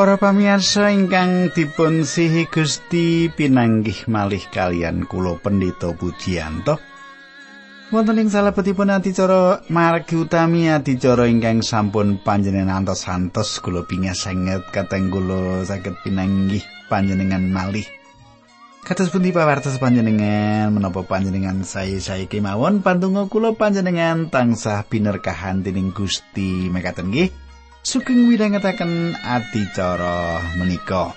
Para pamirsa ingkang dipun sihi Gusti pinanggih malih kalian kula Pendeta Pujiyanto. Wonten ing salebetipun adicara margi utami adicara ingkang sampun panjenengan antos-antos kula pingasanget kateng kula saged pinanggih panjenengan malih. Kados pundi pawartos panjenengan menapa panjenengan sae-sae kemawon pantungo kula panjenengan tansah binerkahan dening Gusti mekaten nggih. Sugeng widhangetaken adicara menika.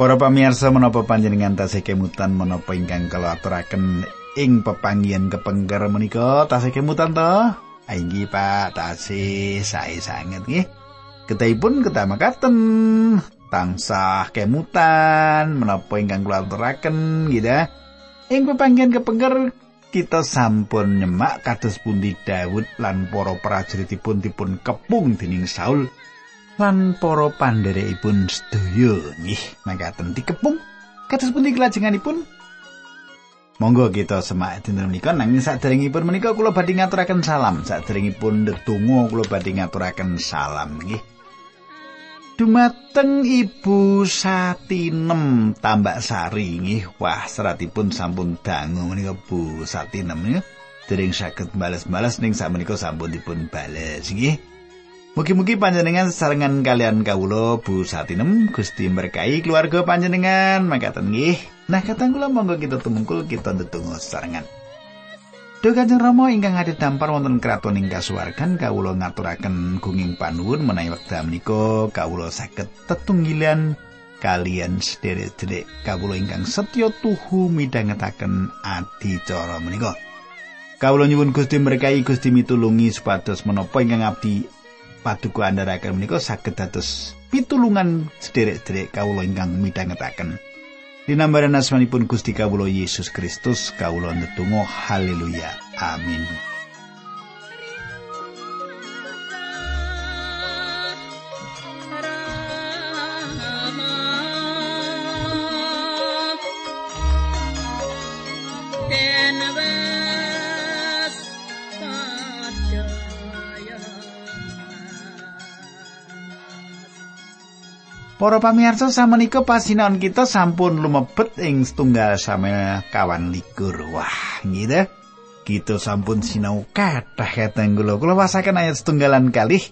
Para pamirsa menapa panjenengan tasih kemutan menapa ingkang kala aturaken ing pepanggihan kepengker menika tasih kemutan to? Ainggi Pak tasih sae sanget nggih. Ketahipun ketamakaten tansah kemutan menapa ingkang kula aturaken gitu. Ing pepanggihan kepengker kita sampun nyemak kados pundi Daud lan para prajuritipun dipun kepung dening Saul lan para pandherekipun sedaya nggih mangkaten dikepung kados pundi kelajenganipun Monggo kita semak dinten menika nanging saderengipun menika kula badhe ngaturaken salam. Saderengipun ndedonga kula badhe ngaturaken salam nggih. Dumateng Ibu Satinem Tambak Sari nggih. Wah, seratipun sampun dangu menika Bu Satinem nggih. Dereng saged bales-bales ning sakmenika sampun dipun bales nggih. Mugi-mugi panjenengan sesarengan kalian kawula Bu Satinem Gusti berkahi keluarga panjenengan mangkaten nggih. Nah, katang kula monggo kita tumungkul kita ndedonga sesarengan. Duh Kanjeng Rama ingkang ade dampar wonten kraton ing kasuwargan kawula ngaturaken gunging panuwun menawi wekdal menika kawula saged tetunggilan kalian sederek-sederek kawula ingkang setya tuhu midhangetaken adicara menika. Kawula nyuwun Gusti berkahi Gusti mitulungi supados menapa ingkang abdi paduka andharaken menika saged dados pitulungan sederek-sederek kawula ingkang midhangetaken. Dinambaran asmanipun Gusti kawula Yesus Kristus kawula ndedonga haleluya. Amin. Para pamirsa samenika pasinaon kita sampun lumebet ing setunggal sama kawan likur. Wah, gitu. Kita sampun sinau kathah kateng kula. Kula wasaken ayat setunggalan kali.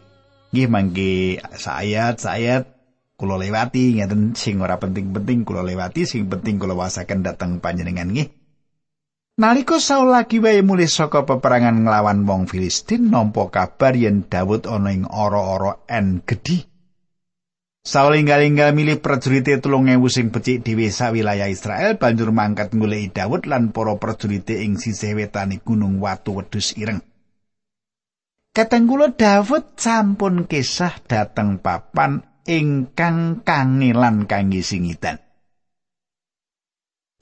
Nggih mangke sayat sayat kula lewati ngeten sing ora penting-penting kula lewati sing penting kula wasaken dateng panjenengan nggih. Nalika Saul lagi wae mulih saka peperangan nglawan wong Filistin nampa kabar yen Daud ana ing ora-ora en gedhi. Saul inggal-inggal milih prajurit tulung ewu sing becik dhewe sak wilayah Israel banjur mangkat goleki Daud lan para prajurit ing sisih wetane gunung watu wedhus ireng. Katenggulo Daud sampun kisah dateng papan ingkang kangelan kangge singitan.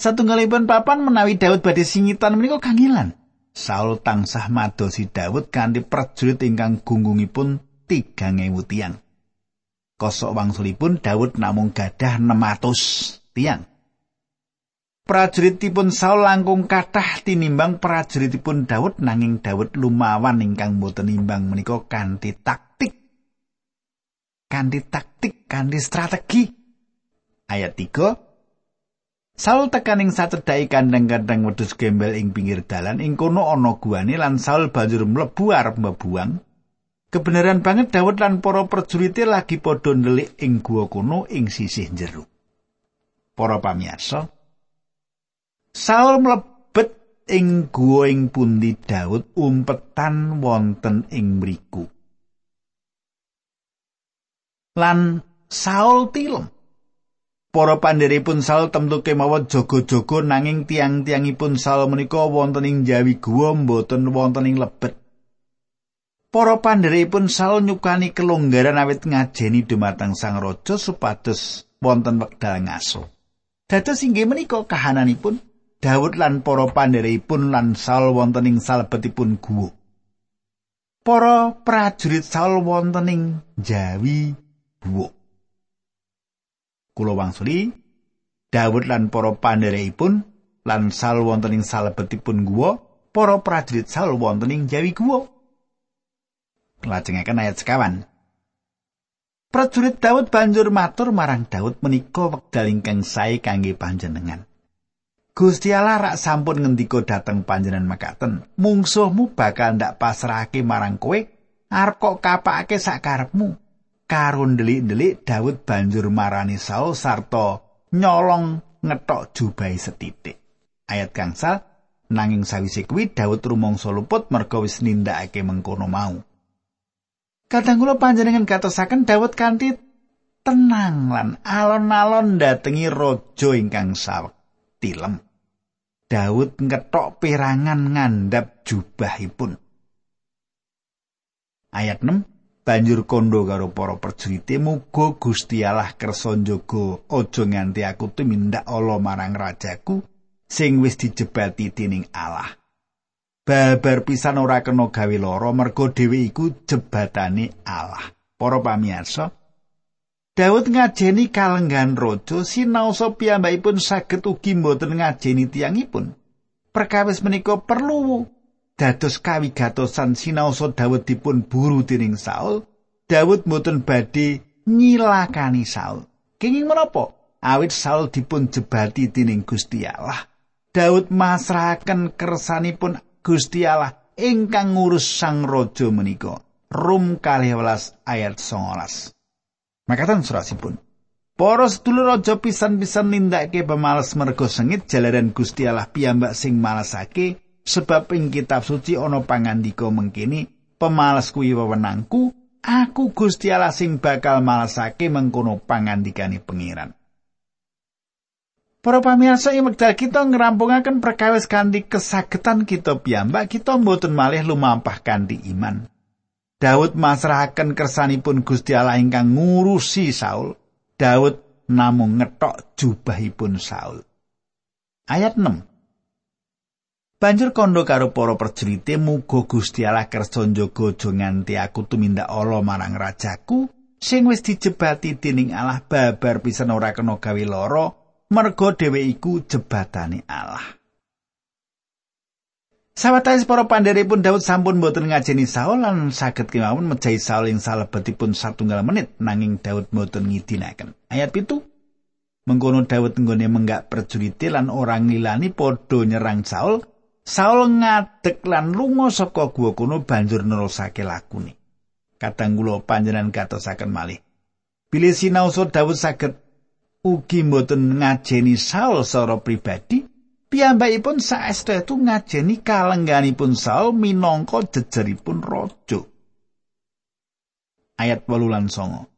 Satunggalipun papan menawi Daud badhe singitan menika kangelan. Saul tansah madosi Daud kanthi prajurit ingkang gunggungipun 3000 tiang. Kosok wangsulipun Daud namung gadah 600 tiang. Prajuritipun Saul langkung kathah tinimbang prajuritipun Daud nanging Daud lumawan ingkang boten imbang menika kanthi taktik. Kanthi taktik, kanthi strategi. Ayat 3 Saul tekaning sacedhaki kandang-kandang wedhus gembel ing pinggir dalan ing kono ana guane lan Saul banjur mlebu arep mbebuang Kebenaran banget Daud lan para prajurite lagi padha ndelik ing gua kuno ing sisih jero. Para pamirsa, Saul mlebet ing gua ing pundi Daud umpetan wonten ing mriku. Lan Saul tilem. Para pandheripun Saul temtu kemawon jaga-jaga nanging tiang-tiangipun Saul menika wonten ing jawi gua mboten wonten ing lebet. Para pandheripun Saul nyukani kelonggaran awit ngajeni dumateng Sang Raja supados wonten wekdal ngaso. Dados inggih menika kahananipun Daud lan para pandherepipun lan Saul wonten ing salebetipun guwa. Para prajurit Saul wonten ing jawi guwa. Kula wangsuli Daud lan para pandherepipun lan Saul wonten ing salebetipun guwa, para prajurit Saul wonten ing jawi guwa. Lajengaken ayat sekawan. Prajurit Daud banjur matur marang Daud menika wekdal ingkang sae kangge panjenengan. Gusti Allah rak sampun ngendika dhateng panjenengan makaten, mungsuhmu bakal ndak pasrahake marang kowe, arep kok kapake sakarepmu. Karo ndelik-ndelik Daud banjur marani Saul sarta nyolong ngetok jubahe setitik. Ayat gangsal nanging sawise kuwi Daud rumangsa luput merga wis nindakake mengkono mau. Kadang kula panjenengan gatosaken Daud kanthi tenang lan alon-alon datengi raja ingkang tilem. Daud ngethok perangan ngandhap jubahipun. Ayat 6 banjur kondo karo para perjurite muga Gusti Allah kersa njaga aja nganti aku tumindak ala marang rajaku sing wis dijebati dening Allah. Babar pisan ora kena gawe lara mergo dhewe iku jebatane Allah. Para pamirsa, Daud ngajeni kalenggan raja sinaosa piyambakipun saged ugi mboten ngajeni tiyangipun. Perkawis menika perlu dados kawigatosan sinaosa Daud dipun buru dening Saul. Daud mboten badhe nyilakani Saul. Kenging menapa? Awit Saul dipun jebati dening Gusti Allah. Daud masrahaken kersanipun Gusti Allah ingkang ngurus sang raja menika. Rum 12 ayat 19. Makatan surasipun. Para sedulur raja pisan-pisan nindakake pemales mergo sengit jalaran Gusti Allah piyambak sing malesake sebab ing kitab suci ana pangandika mengkini pemales kuwi wewenangku aku Gusti Allah sing bakal malesake mengkono pangandikane pengiran. Para pamirsa ing wekdal kita ngrampungaken perkawis kanthi kesagetan kita piyambak kita mboten malih lumampah kanthi iman. Daud masrahaken kersanipun Gusti Allah ingkang ngurusi Saul. Daud namung ngetok jubahipun Saul. Ayat 6. Banjur kondo karo para perjurite muga Gusti Allah kersa njaga aja nganti aku tumindak ala marang rajaku sing wis dijebati dening Allah babar pisan ora kena gawe lara merga dhewe iku jebatane Allah. Sawetawis para pandheripun Daud sampun boten ngajeni Saul lan saged kemawon mejahi Saul ing salebetipun satunggal menit nanging Daud boten ngidinaken. Ayat pitu Mengkono Daud nggone menggak perjurite lan orang ngilani padha nyerang Saul. Saul ngadeg lan lunga saka guwa kuno banjur nerusake lakune. Kadang kula panjenengan katosaken malih. Bilih sinau Daud saged ugi boten ngajeni Saul secara pribadi, Piyambakipun saestu ngajeni kalengganipun Saul minangka jejeripun raja. Ayat 8 lan 9.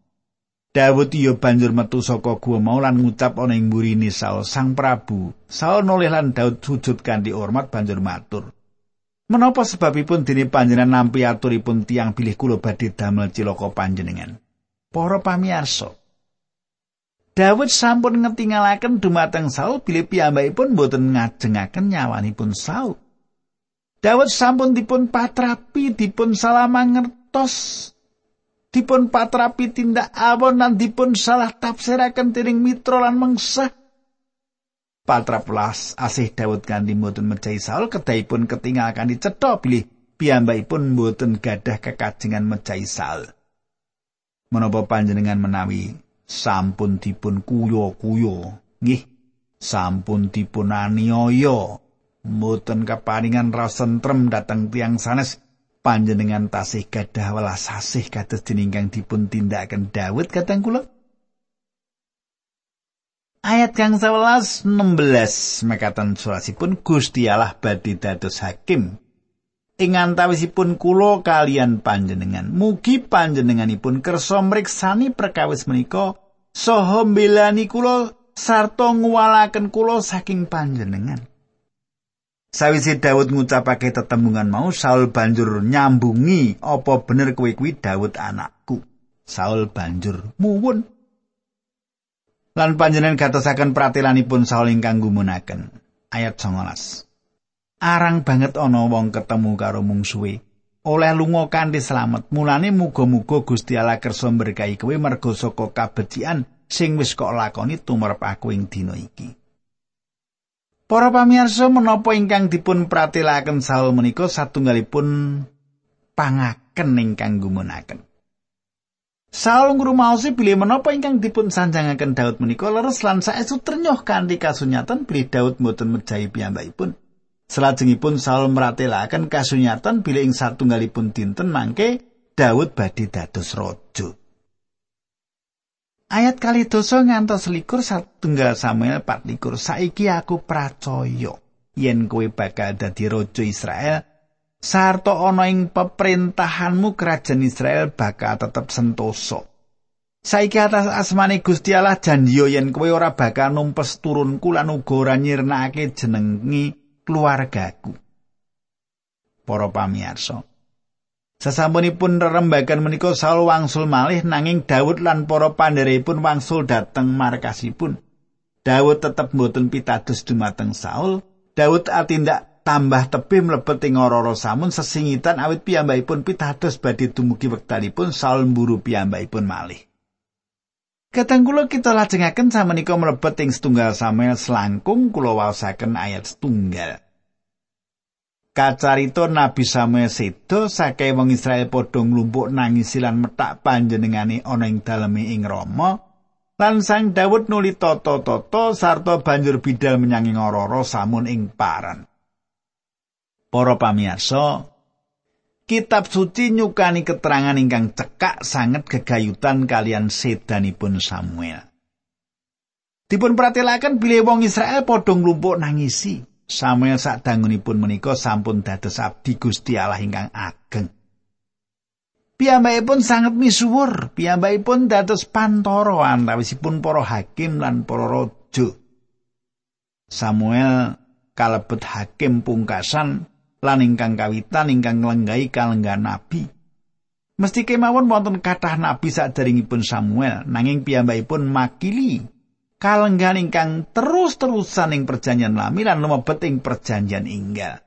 Dawud iya banjur metu saka guwa mau lan ngucap ana ing mburine Saul Sang Prabu. Saul nolih lan Daud sujud kanthi hormat banjur matur. Menapa sebabipun dene panjenengan nampi aturipun tiang bilih kula badhe damel cilaka panjenengan? Para pamirsa, Dawud sampun ngetingalaken dumateng Saul bilih piyambakipun boten ngajengaken nyawanipun Saul. Dawud sampun dipun patrapi dipun salah mangertos dipun patrapi tindak awon lan dipun salah tafsiraken dening mitra lan mengsah. Patraplas asih Dawud kanthi boten mejahi Saul kedahipun ketingalakan dicetha bilih piyambakipun boten gadah kekajengan mejahi Saul. Menapa panjenengan menawi sampun dipun kuyo-kuyo. Nggih sampun dipun aniaya mboten kaparingan rasentrem dhateng tiang sanes. Panjenengan tasih gadah welas asih kados dening dipun tindakaken Daud kateng kula? Ayat kang 11 16 mekatan surasipun Gusti Allah badhe dados hakim ing antawisipun kula kalian panjenengan mugi panjenenganipun kersa mriksani perkawis menika saha mbelani kula sarta nguwalaken kula saking panjenengan. Sawise Daud ngucapake tetembungan mau Saul banjur nyambungi apa bener kowe kuwi Daud anakku? Saul banjur muwun. Lan panjenengan gatosaken pratelanipun Saul ingkang gumunaken ayat 19 Arang banget ana wong ketemu karo mungsuhe oleh lunga kanthi slamet mulane muga-muga Gusti Allah kersa berkahi kowe merga saka kabecikan sing wis kok lakoni tumrap aku ing dina iki Para pamirsa menapa ingkang dipun pratilaken Saul menika satunggalipun pangaken ingkang gumunaken. Saul ngrumaosi bilih menapa ingkang dipun sanjangaken Daud menika leres lan saestu ternyoh kanthi kasunyatan bilih Daud mboten mejahi piyambakipun. Salajengipun Saul meratelaken kasunyatan bilih ing satunggalipun dinten mangke Daud badhe dados raja. Ayat kali dosa ngantos likur satunggal Samuel pat likur. Saiki aku pracaya yen kowe bakal dadi raja Israel. Sarto ana ing peperintahanmu kerajaan Israel bakal tetep sentosa. Saiki atas asmane Gusti Allah janjiyo yen kowe ora bakal numpes turunku lan uga ora nyirnakake jenengi keluargaku. Para pamirsa, Sasampunipun rerembagan menika Saul wangsul malih nanging Daud lan para pandherepun wangsul dhateng markasipun. Daud tetep mboten pitados dumateng Saul. Daud atindak tambah tebih mlebet ing ora samun sesingitan awit piyambakipun pitados badhe dumugi wektalipun Saul mburu piyambakipun malih. Kateng kula kita lajengaken samenika mlebet ing setunggal Samuel selangkung kula waosaken ayat setunggal. Kacarita Nabi Samuel sedo saking wong Israel padha nglumpuk nangis lan metak panjenengane ana ing daleme ing Rama lan Sang Daud nuli tata-tata sarta banjur bidal menyang ing Ororo samun ing paran. Para pamirsa, kitab suci nyukani keterangan ingkang cekak sanget gegayutan kalian sedanipun Samuel. Dipun pratelaken bilih wong Israel padha nglumpuk nangisi. Samuel sadangunipun menika sampun dados abdi Gusti Allah ingkang ageng. Piyambakipun sangat misuwur, piyambakipun dados pantoro antawisipun para hakim lan para raja. Samuel kalebet hakim pungkasan lan ingkang kawitan ingkang nglenggahi kalenggan nabi. Mesti kemawon wonten kathah nabi saderengipun Samuel, nanging piyambakipun makili kalenggan ingkang terus-terusan ing perjanjian lami lan lumebet ing perjanjian inggal.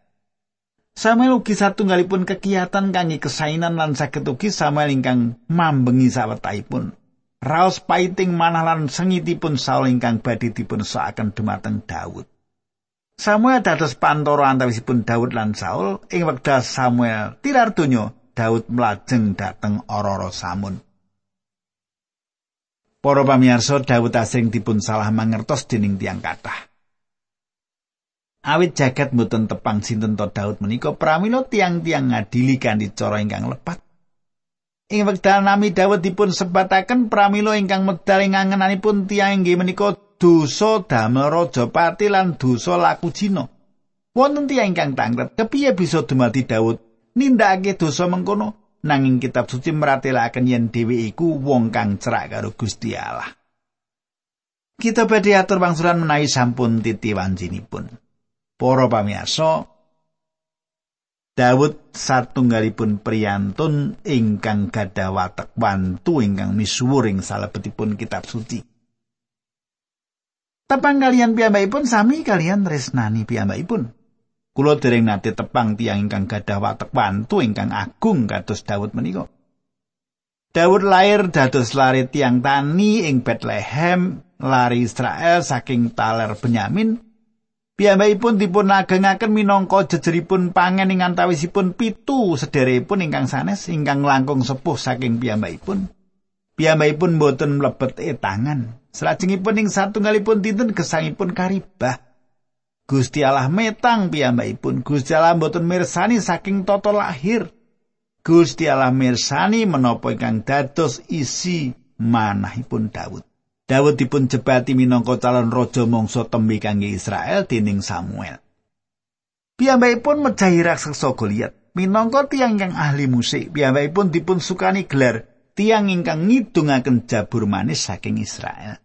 Samuel ugi satunggalipun kegiatan kangge kesainan lan saged ugi Samuel ingkang mambengi sawetahipun. Raos paiting manah lan sengitipun Saul ingkang badhe dipun soaken dumateng Daud. Samuel dados pantoro antawisipun Daud lan Saul ing wekdal Samuel tilar donya Daud mlajeng dhateng Ororo Samun. Para pamirsa Daud asring dipun salah mangertos dening tiang kathah. Awit jagat mboten tepang sinten to Daud menika pramila tiang-tiang ngadili kanthi cara ingkang lepat. Ing wekdal nami Daud dipun sebataken pramila ingkang medal ing angenanipun tiang inggih menika dosa damel raja lan dosa laku jina. Wonten tiang ingkang tanglet kepiye bisa dumati Daud nindakake dosa mengkono? nanging kitab suci meratelaken yen dhewe iku wong kang cerak karo Gusti Allah. Kita badhe atur wangsulan menawi sampun titi wancinipun. Para pamirsa, Daud satunggalipun priyantun ingkang gadah watek wantu ingkang misuwur ing salebetipun kitab suci. Tepang kalian piyambakipun sami kalian resnani piyambakipun. Kulo dereng nate tepang tiang ingkang gadah watek wantu ingkang agung kados Daud menika. Daud lahir dados lari tiang tani ing Bethlehem, lari Israel saking taler Benyamin. Piyambakipun dipun agengaken minangka jejeripun pangen ing antawisipun pitu sederepun ingkang sanes ingkang langkung sepuh saking piyambakipun. Piyambakipun boten mlebet etangan. Salajengipun ing satunggalipun dinten gesangipun karibah. Gusti Allah metang piyambakipun. Gusti Allah mboten mirsani saking toto lahir. Gusti Allah mirsani menapa ingkang dados isi manahipun Daud. Daud dipun jebati minangka calon raja mangsa tembe kangge Israel dening Samuel. Piyambakipun mejahi raksasa Goliat. Minangka tiang ingkang ahli musik, piyambakipun dipun sukani gelar tiang ingkang ngidungaken jabur manis saking Israel.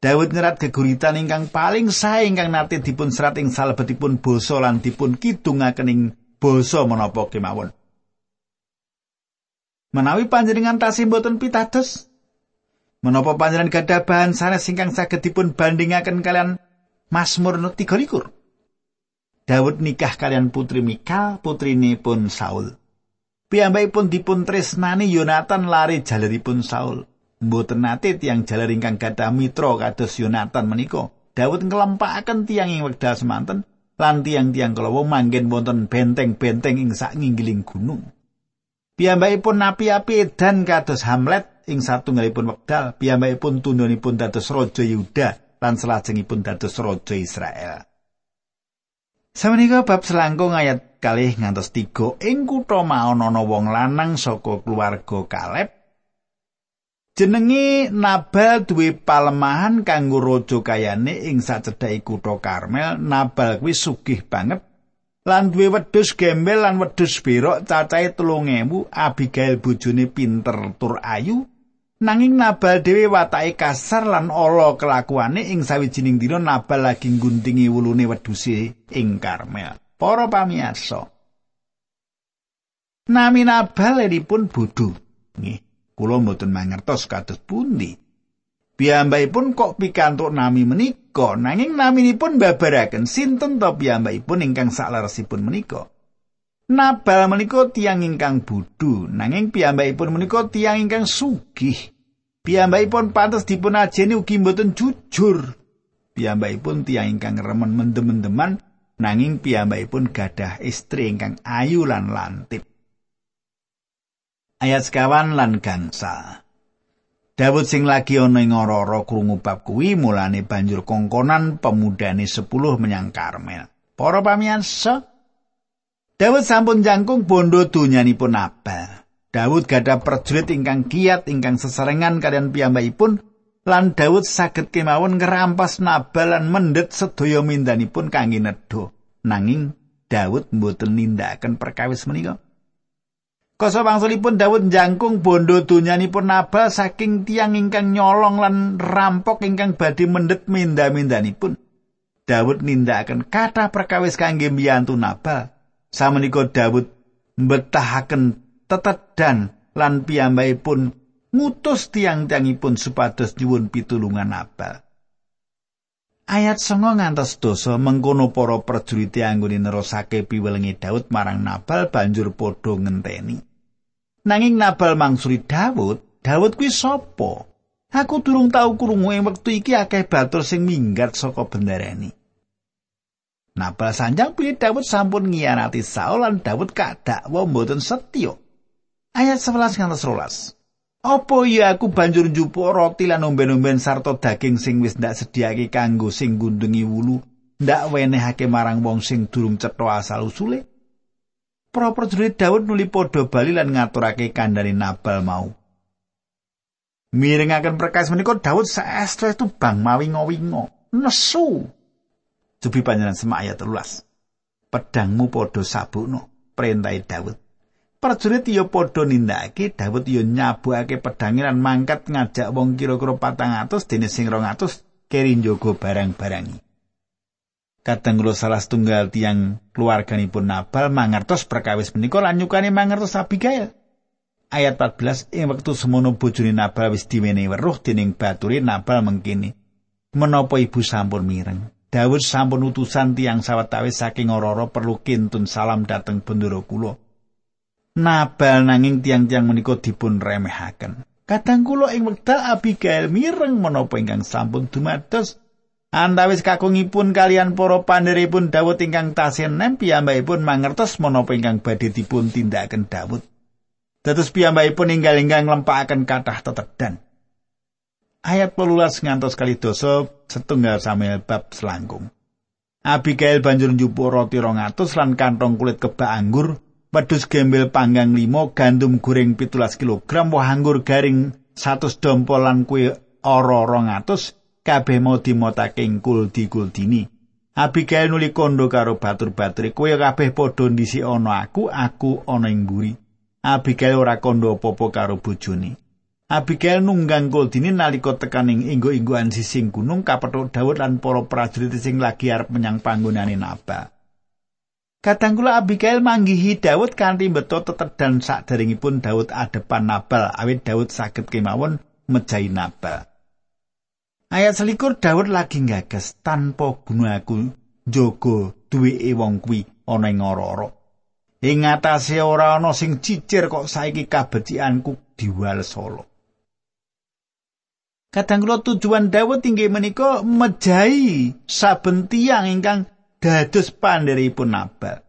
Daud nyerat geguritan ingkang paling sae ingkang nate dipun serat ing salebetipun basa lan dipun kidungaken ing basa menapa kemawon. Menawi panjenengan tasih boten pitados, menapa panjenengan gadah bahan sanes ingkang saged dipun bandingaken kalian Mazmur 13. Daud nikah kalian putri Mikal, putrine pun Saul. Piyambakipun dipun tresnani Yonatan lari jaleripun Saul. Mboten nate tiang jaler ingkang gadah mitra kados Yonatan menika. Daud nglempakaken tiang ing wekdal semanten lan tiang-tiang kalawa manggen wonten benteng-benteng ing sak nginggiling gunung. Piyambakipun api-api dan kados Hamlet ing satunggalipun wekdal. Piyambakipun tundhonipun dados raja Yehuda lan salajengipun dados raja Israel. Samenika bab selangkung ayat kalih ngantos tiga ing kutha maon ana wong lanang saka keluarga Kaleb. Jenenge Nabal duwe palemahan kanggo raja kayane ing sacedhake kutha Karmel. Nabal kuwi sugih banget lan duwe wedhus gembel lan wedhus berok cacahe 3000. Abigail bojone pinter tur ayu. Nanging Nabal dhewe watake kasar lan ala kelakuane ing sawijining dina Nabal lagi ngguntingi wulune wedhuse ing Karmel. Para pamirsa. Nami Nabal bodho. Nggih, kula mboten mangertos kados pundi. Piyambakipun kok pikantuk nami menika, nanging naminipun babaraken sinten to piyambakipun ingkang sakleresipun menika. Nabal menika tiang ingkang bodho, nanging piyambakipun menika tiang ingkang sugih. Piyambakipun pantes dipun ajeni ugi mboten jujur. Piyambakipun tiang ingkang remen mendem-mendeman, nanging piyambakipun gadah istri ingkang ayu lan lantip. Ayat sekawan lan gangsa. Dawud sing lagi ana ing ora-ora krungu bab kuwi mulane banjur kongkonan pemudane 10 menyang Karmel. Para pamirsa, Dawud sampun jangkung bondo donyanipun Nabal. Dawud gada prajurit ingkang kiat ingkang sesarengan kalian piyambakipun lan Dawud saged kemawon ngerampas Nabal lan mendet sedaya mindanipun kangge nedha. Nanging Dawud mboten nindakaken perkawis menika. Koso wangsulipun Dawud jangkung bondo donyanipun Nabal saking tiang ingkang nyolong lan rampok ingkang badhe mendet minda-mindanipun. Dawud nindakaken kata perkawis kangge mbiyantu Nabal. Samenika Daud mbetahaken tetedan lan piyambakipun ngutus tiang-tiangipun supados nyuwun pitulungan Nabal. Ayat songo ngantos dosa mengkono para prajurit anggone nerosake piwelengi Daud marang Nabal banjur padha ngenteni. Nanging Nabal mangsuri Daud, Daud kuwi sapa? Aku durung tau krungu ing wektu iki akeh batur sing minggat saka bendarani. Nabal sanjang pilih Daud sampun ngianati Saul lan Daud kadakwa mboten setya. Ayat 11 ngantos 12. Apa ya aku banjur njupuk roti lan omben-omben sarta daging sing wis ndak sediake kanggo sing gundungi wulu, ndak wenehake marang wong sing durung cetha asal usule? Para prajurit Daud nuli padha bali lan ngaturake kandhane Nabal mau. Mirengaken perkawis menika Daud saestu itu bang mawingo-wingo, nesu Jubi panjenengan semak ayat 13. Pedangmu padha sabukno, perintahe Daud. Prajurit ya padha nindakake Daud ya nyabukake pedange lan mangkat ngajak wong kira-kira 400 dene sing 200 keri njogo barang-barangi. Kadang kula salah setunggal tiang keluarganipun Nabal mangertos perkawis menika lan nyukani mangertos Abigail. Ayat 14 ing wektu semono bojone Nabal wis diwenehi weruh dening bature Nabal mengkini. Menapa ibu sampun mireng? Daud sampun utusan tiang sawetawis saking ora perlu kintun salam dateng bendoro kula. Nabal nanging tiang-tiang menika dipun remehaken. Kadang kula ing wekdal Abigail mireng menapa ingkang sampun dumados antawis kakungipun kalian para pandheripun Daud ingkang tasih nem piyambakipun mangertos menapa ingkang badhe dipun tindakaken Daud. Dados piyambakipun inggal ingkang lempakaken kathah tetedan. ayat 18 ngantos kali dosa setunggal Samuel bab selangkung. Abigail banjur njupuk roti 200 lan kantong kulit kebak anggur, wedhus gembel panggang 5, gandum goreng 17 kg, woh anggur garing 100 dompol lan kue ora 200, kabeh mau dimotake ing kuldi-kuldini. Abigail nuli kondo karo batur-baturi, kowe kabeh padha ndisi ana aku, aku ana ing mburi. Abigail ora kondo apa-apa karo bojone. Abigail nunggang Goldini nalika tekaning inggo-inggoan sising gunung kapethuk Daud lan para prajurit sing lagi arep menyang panggonane Nabal. Kadang kula Abigail manggihi Daud kanthi beto tetedan saderengipun Daud adepan Nabal awit Daud saged kemawon mejahi Nabal. Ayat selikur Daud lagi gagas tanpa guna aku njogo duweke wong kuwi ana ing ora-ora. Ing ngatasé ora ana sing cicir kok saiki kabecikanku diwal solo. Kadang kula tujuan Daud inggih menika mejahi saben tiyang ingkang dados pandheripun Nabal.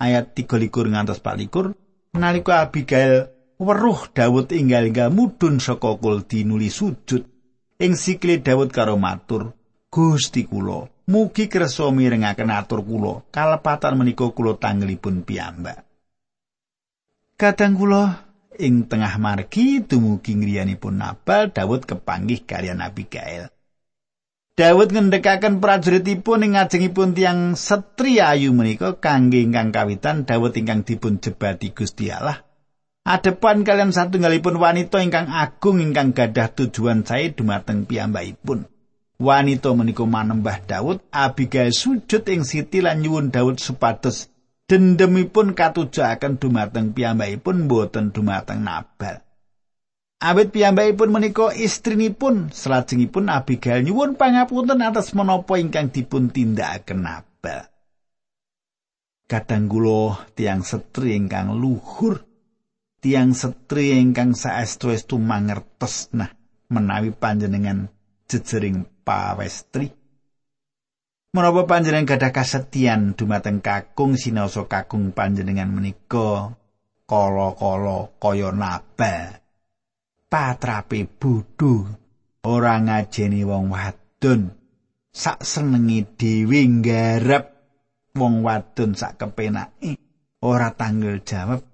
Ayat 13 ngantos 24 nalika Abigail weruh Daud inggal-inggal mudhun saka kul dinuli sujud ing sikile Daud karo matur Gusti kula mugi kersa mirengaken atur kula kalepatan menika kula tanggelipun piyambak Kadang kula ing tengah margi dumugi ngriyanipun Nabal Daud kepanggih kalian Abigail. Daud ngendhekaken prajuritipun ing ngajengipun tiang setri ayu menika kangge ingkang kawitan Daud ingkang dipun jebati Gusti Allah. Adepan kalian satunggalipun wanita ingkang agung ingkang gadah tujuan sae dumateng piyambakipun. Wanita menika manembah Daud, Abigail sujud ing siti lan nyuwun Daud supados dendemipun katujaken dumateng piyambakipun boten dumateng Nabal. Awit piyambakipun menika istrinipun, salajengipun Abigail nyuwun pangapunten atas menapa ingkang dipun tindakaken Nabal. Kadang kula tiang setri ingkang luhur, tiang setri ingkang saestu-estu mangertos nah menawi panjenengan jejering pawestri. Menapa panjenengan gadah kasetyan dumateng kakung sinaosa kakung panjenengan menika kala-kala kaya naba. Patrape bodho ora ngajeni wong wadon. Sak senengi dhewe nggarap wong wadon sak kepenake ora tanggel jawab.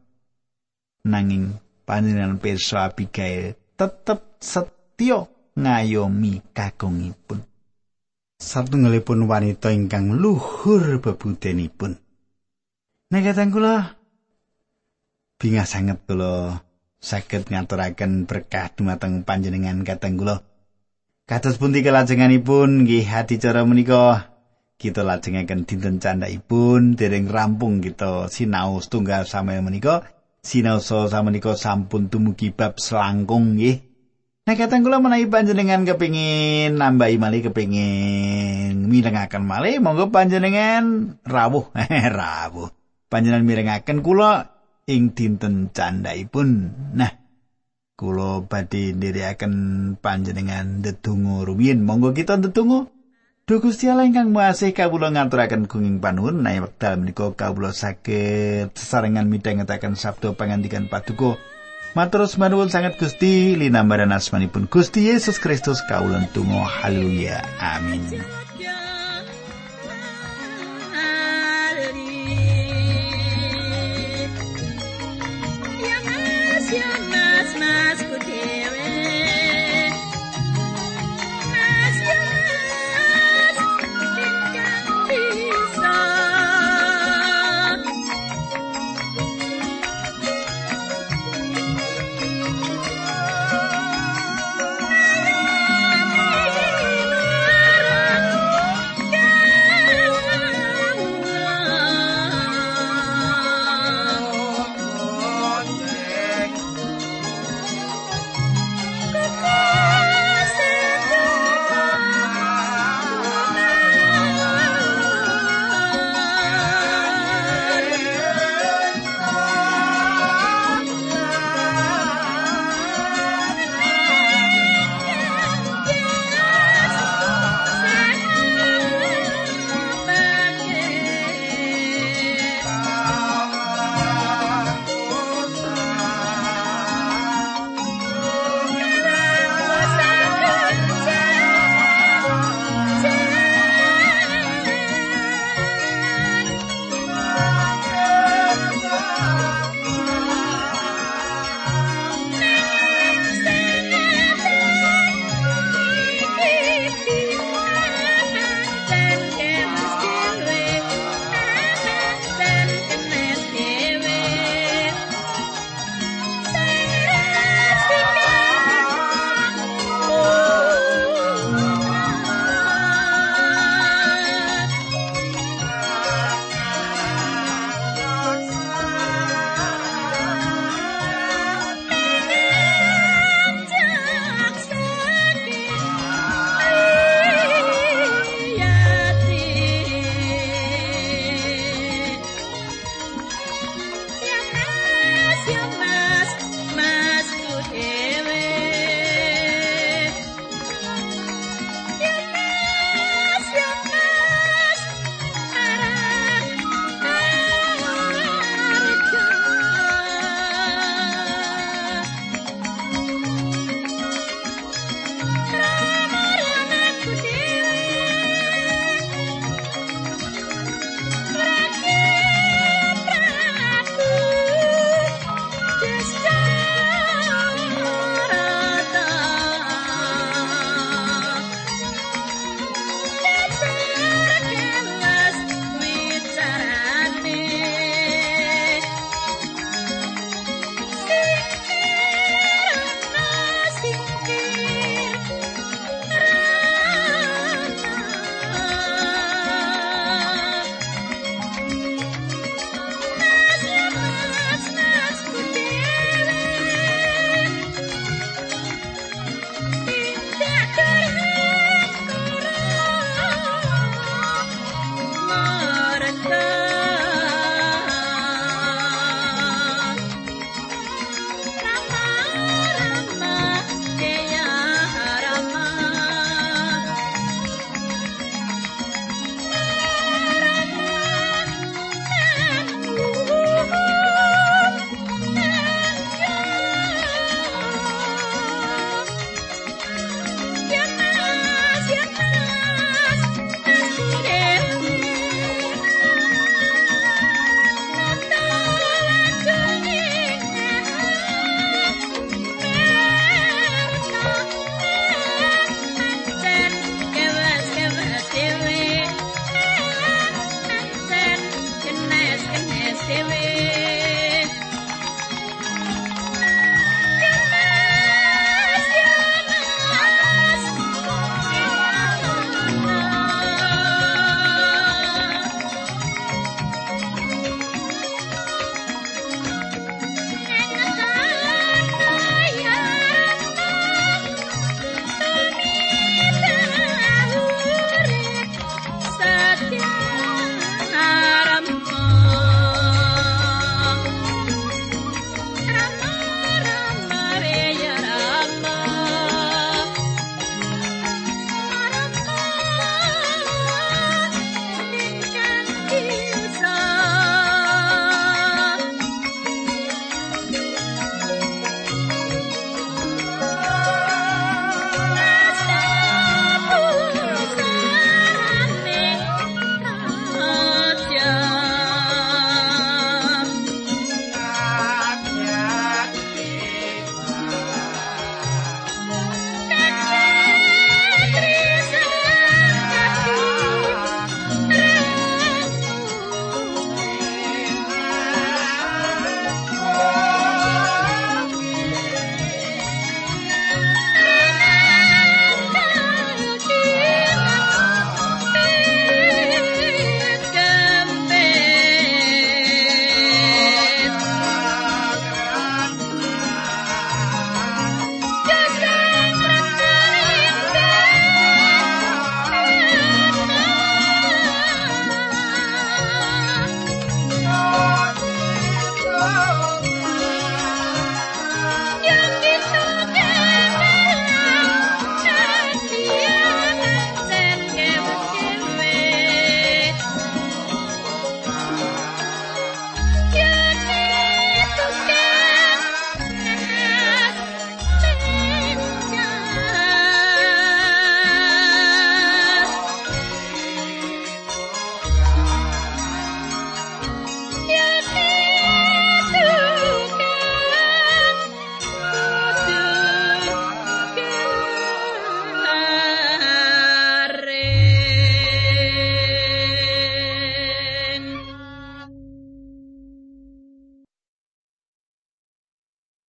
Nanging panjenengan pirsa Abigail tetep setya ngayomi kakungipun. satunggalipun wanita ingkang luhur bebudenipun. Nekatan kula bingah sanget kula saged ngaturaken berkah dumateng panjenengan kateng kula. Kados pundi kelajenganipun nggih adicara menika. Kita lajengaken dinten candhaipun dereng rampung kita sinau setunggal sama menika. Sinau so menika sampun tumugi bab selangkung nggih. Nah, kata kula menawi panjenengan kepingin nambahi malih kepingin mirengaken malih. Monggo panjenengan rawuh. Rawuh. Panjenengan mirengaken kula ing dinten candhaipun nah kula badhe ndherekaken panjenengan ndedonga rumiyin. Monggo kita ndedonga. Duh Gusti Allah ingkang Maha kawula ngaturaken gunging panuwun. Nae wekdal menika kawula saged sesarengan midhangetaken sabda pangandikan paduka. Matur nuwun sangat Gusti linambaran asmanipun Gusti Yesus Kristus kawula tunggu haleluya. Amin